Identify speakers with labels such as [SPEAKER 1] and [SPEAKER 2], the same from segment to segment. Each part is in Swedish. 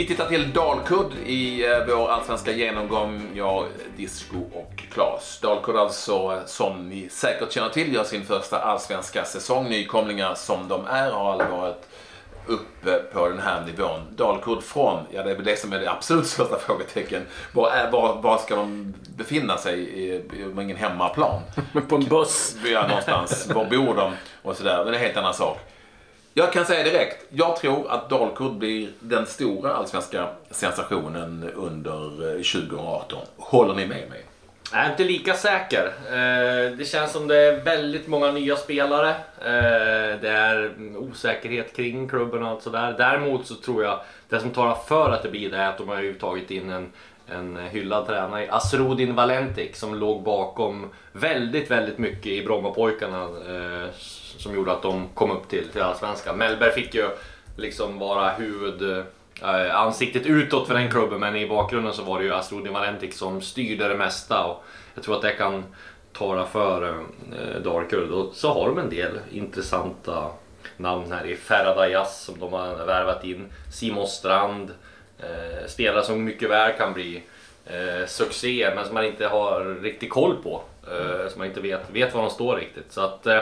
[SPEAKER 1] Vi tittar till Dalkurd i eh, vår allsvenska genomgång. Jag, Disco och Klas. Dalkurd alltså, eh, som ni säkert känner till, gör sin första allsvenska säsong. Nykomlingar som de är har aldrig varit uppe på den här nivån. Dalkurd från, ja det är väl det som är det absolut största frågetecken. Var, är, var, var ska de befinna sig? De ingen hemmaplan.
[SPEAKER 2] På en buss.
[SPEAKER 1] Ja, någonstans. Var bor de? Och sådär. Men det är en helt annan sak. Jag kan säga direkt, jag tror att Dalkurd blir den stora allsvenska sensationen under eh, 2018. Håller ni med mig?
[SPEAKER 3] Jag är inte lika säker. Eh, det känns som det är väldigt många nya spelare. Eh, det är mm, osäkerhet kring klubben och allt sådär. Däremot så tror jag det som talar för att det blir det är att de har ju tagit in en, en hyllad tränare, Asrudin Valentik, som låg bakom väldigt, väldigt mycket i Brommapojkarna eh, som gjorde att de kom upp till, till Allsvenskan. Mellberg fick ju liksom vara huvud eh, ansiktet utåt för den klubben men i bakgrunden så var det ju Asrudin Valentik som styrde det mesta och jag tror att det kan tala för eh, Dalkurd och så har de en del intressanta namn här i Ferrada Jazz som de har värvat in, Simon Strand, eh, spelare som mycket väl kan bli eh, succé men som man inte har riktigt koll på. Eh, som man inte vet, vet var de står riktigt. Så att eh,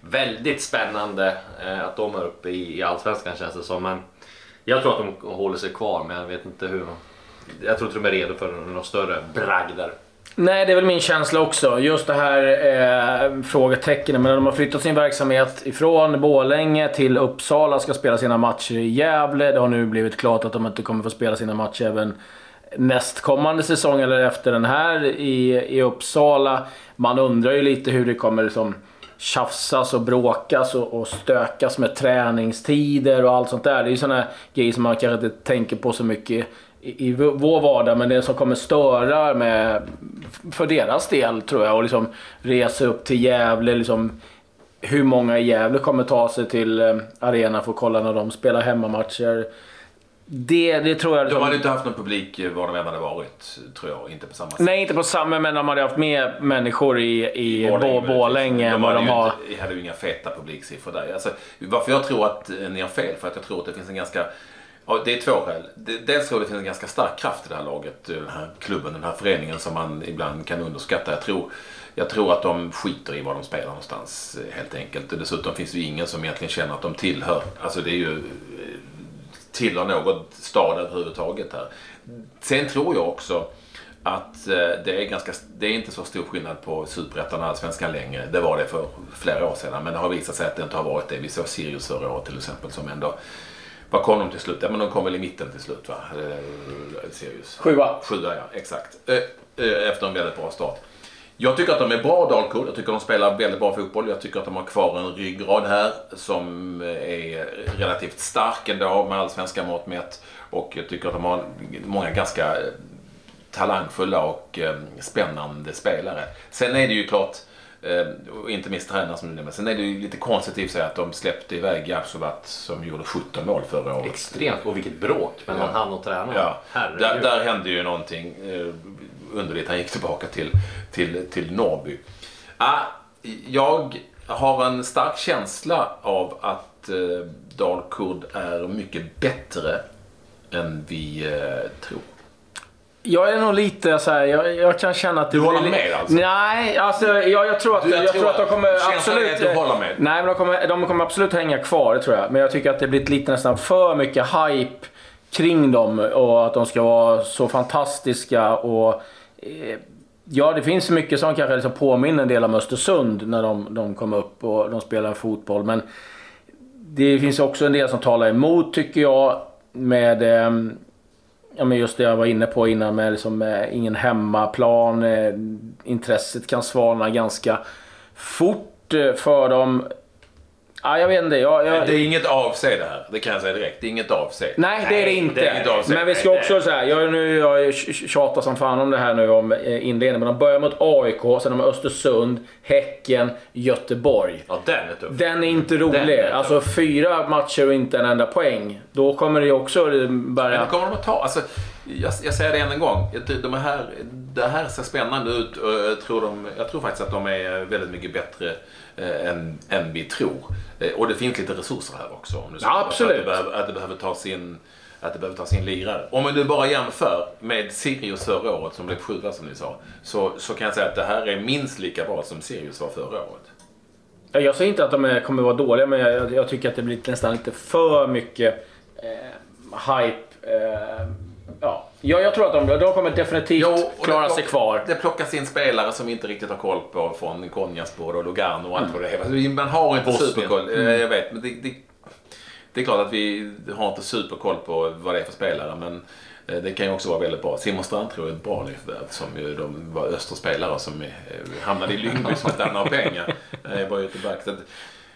[SPEAKER 3] väldigt spännande eh, att de är uppe i, i Allsvenskan känns det som. Men jag tror att de håller sig kvar men jag vet inte hur. Jag tror inte de är redo för några större bragder.
[SPEAKER 2] Nej, det är väl min känsla också. Just det här eh, frågetecknen. Men de har flyttat sin verksamhet ifrån Bålänge till Uppsala, ska spela sina matcher i Gävle. Det har nu blivit klart att de inte kommer få spela sina matcher även nästkommande säsong, eller efter den här, i, i Uppsala. Man undrar ju lite hur det kommer liksom tjafsas och bråkas och, och stökas med träningstider och allt sånt där. Det är ju sådana grejer som man kanske inte tänker på så mycket i, i vår vardag, men det som kommer störa med, för deras del tror jag, och liksom resa upp till Gävle. Liksom, hur många i Gävle kommer ta sig till eh, arenan för att kolla när de spelar hemmamatcher? Det, det tror jag...
[SPEAKER 1] De hade inte haft någon publik var de än hade varit, tror jag. Inte på samma sätt.
[SPEAKER 2] Nej, inte på samma, men de hade haft mer människor i, i Borlänge, Borlänge än vad de har...
[SPEAKER 1] Inte, hade ju inga feta publiksiffror där. Alltså, varför jag tror att ni har fel, för att jag tror att det finns en ganska... Ja, det är två skäl. Dels tror jag det finns en ganska stark kraft i det här laget, eh, den här klubben, den här föreningen som man ibland kan underskatta. Jag tror, jag tror att de skiter i var de spelar någonstans eh, helt enkelt. Och dessutom finns det ju ingen som egentligen känner att de tillhör. Alltså det är ju eh, tillhör någon stad överhuvudtaget här. Sen tror jag också att det är, ganska, det är inte så stor skillnad på Superettan och Allsvenskan längre. Det var det för flera år sedan, men det har visat sig att det inte har varit det. Vi såg Sirius förra året till exempel som ändå vad kom de till slut? Ja, men de kom väl i mitten till slut va? Sirius.
[SPEAKER 2] Sjua.
[SPEAKER 1] Sjua ja, exakt. Efter en väldigt bra start. Jag tycker att de är bra Dalkurd. Jag tycker att de spelar väldigt bra fotboll. Jag tycker att de har kvar en ryggrad här som är relativt stark ändå med allsvenska mått mätt. Och jag tycker att de har många ganska talangfulla och spännande spelare. Sen är det ju klart och inte minst tränaren som du nämnde. Sen är det ju lite konstigt i sig att de släppte iväg Japsovat som gjorde 17 mål förra året.
[SPEAKER 3] Extremt. Och vilket bråk mellan ja. han och tränaren.
[SPEAKER 1] Ja. Där, där hände ju någonting underligt. Han gick tillbaka till, till, till Norrby. Ah, jag har en stark känsla av att eh, Dalkurd är mycket bättre än vi eh, tror.
[SPEAKER 2] Jag är nog lite så här, jag, jag kan känna att...
[SPEAKER 1] Du håller med alltså?
[SPEAKER 2] Nej, alltså jag, jag tror att,
[SPEAKER 1] du,
[SPEAKER 2] jag, jag tror att de kommer absolut...
[SPEAKER 1] Att du håller med?
[SPEAKER 2] Nej, men de kommer, de kommer absolut hänga kvar, det tror jag. Men jag tycker att det blivit lite nästan för mycket hype kring dem och att de ska vara så fantastiska och... Eh, ja, det finns mycket som kanske liksom påminner en del om Östersund när de, de kom upp och de spelar fotboll. Men det finns också en del som talar emot, tycker jag, med... Eh, ja, men just det jag var inne på innan med liksom, eh, ingen hemmaplan. Eh, intresset kan svalna ganska fort eh, för dem. Ja, jag vet inte. Jag, jag...
[SPEAKER 1] Det är inget avse det här. Det kan jag säga direkt. Det är inget avse.
[SPEAKER 2] Nej, det är det inte.
[SPEAKER 1] Det är inget.
[SPEAKER 2] Men vi ska också säga, jag, nu, jag tjatar som fan om det här nu om inledningen. Men de börjar mot AIK, sen har de Östersund, Häcken, Göteborg.
[SPEAKER 3] Ja, den är tuff.
[SPEAKER 2] Den är inte rolig. Är alltså fyra matcher och inte en enda poäng. Då kommer det också börja...
[SPEAKER 1] Men kommer de att ta... Alltså, jag, jag säger det än en gång. De här, det här ser spännande ut och jag tror, de, jag tror faktiskt att de är väldigt mycket bättre eh, än, än vi tror. Eh, och det finns lite resurser här också. Om
[SPEAKER 2] ja, absolut.
[SPEAKER 1] Att det, behöver, att det behöver tas in att det behöver tas in lirare. Om nu bara jämför med Sirius förra året som blev sjua som ni sa. Så, så kan jag säga att det här är minst lika bra som Sirius var förra året.
[SPEAKER 2] Ja, Jag säger inte att de är, kommer vara dåliga, men jag, jag tycker att det blir nästan lite för mycket eh, hype. Eh, ja. ja, jag tror att de, de kommer definitivt
[SPEAKER 1] och
[SPEAKER 2] klara sig kvar.
[SPEAKER 1] Det plockas in spelare som vi inte riktigt har koll på från Konjaspor och Lugano och allt vad det är. Man har inte
[SPEAKER 3] Bosnien.
[SPEAKER 1] superkoll. Eh, Jag vet, men det, det, det är klart att vi har inte superkoll på vad det är för spelare. Men eh, det kan ju också vara väldigt bra. Simon Strandtro är ett bra nyförvärv som ju de var Österspelare som eh, hamnade i Lyngby som inte hade några pengar. Eh, Var ute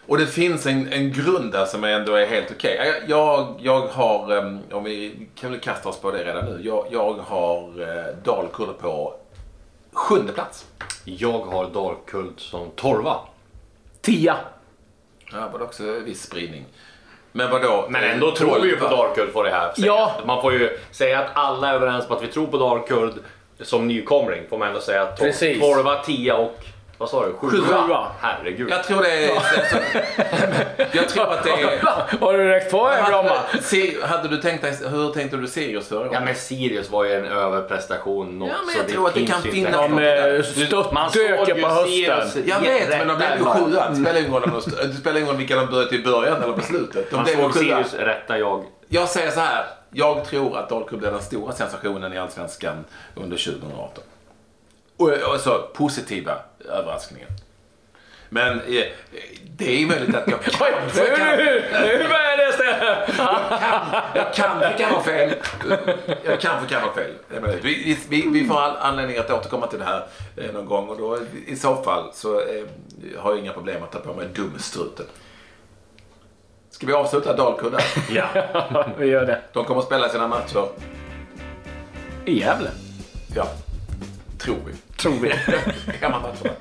[SPEAKER 1] Och det finns en, en grund där som ändå är helt okej. Jag, jag, jag har, eh, om vi kan väl kasta oss på det redan nu. Jag, jag har eh, Dalkurd på sjunde plats.
[SPEAKER 3] Jag har Dalkurd som torva.
[SPEAKER 2] Tia.
[SPEAKER 1] Ja, var det också viss spridning. Men vadå?
[SPEAKER 3] Men ändå tror vi ju på
[SPEAKER 1] Tolva.
[SPEAKER 3] Dalkurd får det här.
[SPEAKER 2] Ja.
[SPEAKER 3] Man får ju säga att alla är överens på att vi tror på Dalkurd som nykomling. Får man ändå säga att tol-
[SPEAKER 2] Precis.
[SPEAKER 3] 12, 10 och vad sa du? Sjua?
[SPEAKER 2] Sjua.
[SPEAKER 3] Herregud.
[SPEAKER 1] Jag tror det är... jag tror att det är...
[SPEAKER 2] Har du räckt på en Bromma?
[SPEAKER 1] Hade du tänkt dig, hur tänkte du Sirius förra
[SPEAKER 3] Ja
[SPEAKER 1] året?
[SPEAKER 3] men Sirius var ju en överprestation. något,
[SPEAKER 1] Ja, men
[SPEAKER 3] så
[SPEAKER 1] jag tror att det kan finnas.
[SPEAKER 2] De
[SPEAKER 1] något.
[SPEAKER 2] störtdök
[SPEAKER 3] ju
[SPEAKER 2] på hösten.
[SPEAKER 3] Sirius
[SPEAKER 1] Jag vet, men de blev ju sjua. Det spelar ingen roll om de, vilka de började i början eller på slutet. De
[SPEAKER 3] Man
[SPEAKER 1] blev
[SPEAKER 3] såg. Sirius rätta jag.
[SPEAKER 1] Jag säger så här. Jag tror att Dalkurd blir den stora sensationen i Allsvenskan under 2018. Och alltså positiva överraskningar. Men eh, det är möjligt att jag kan...
[SPEAKER 2] Nu, nu, nu börjar det stämma.
[SPEAKER 1] Jag kan, det kan vara fel. Jag kan, det kan vara fel. Jag Vi, vi, vi får all anledning att återkomma till det här eh, någon gång och då i så fall så eh, har jag inga problem att ta på mig dumstruten. Ska vi avsluta Dalkurd där?
[SPEAKER 3] Ja.
[SPEAKER 2] Vi gör det.
[SPEAKER 1] De kommer att spela sina matcher.
[SPEAKER 2] I Gävle.
[SPEAKER 1] Ja, tror vi.
[SPEAKER 2] Tror vi.
[SPEAKER 1] Hemmamatcherna.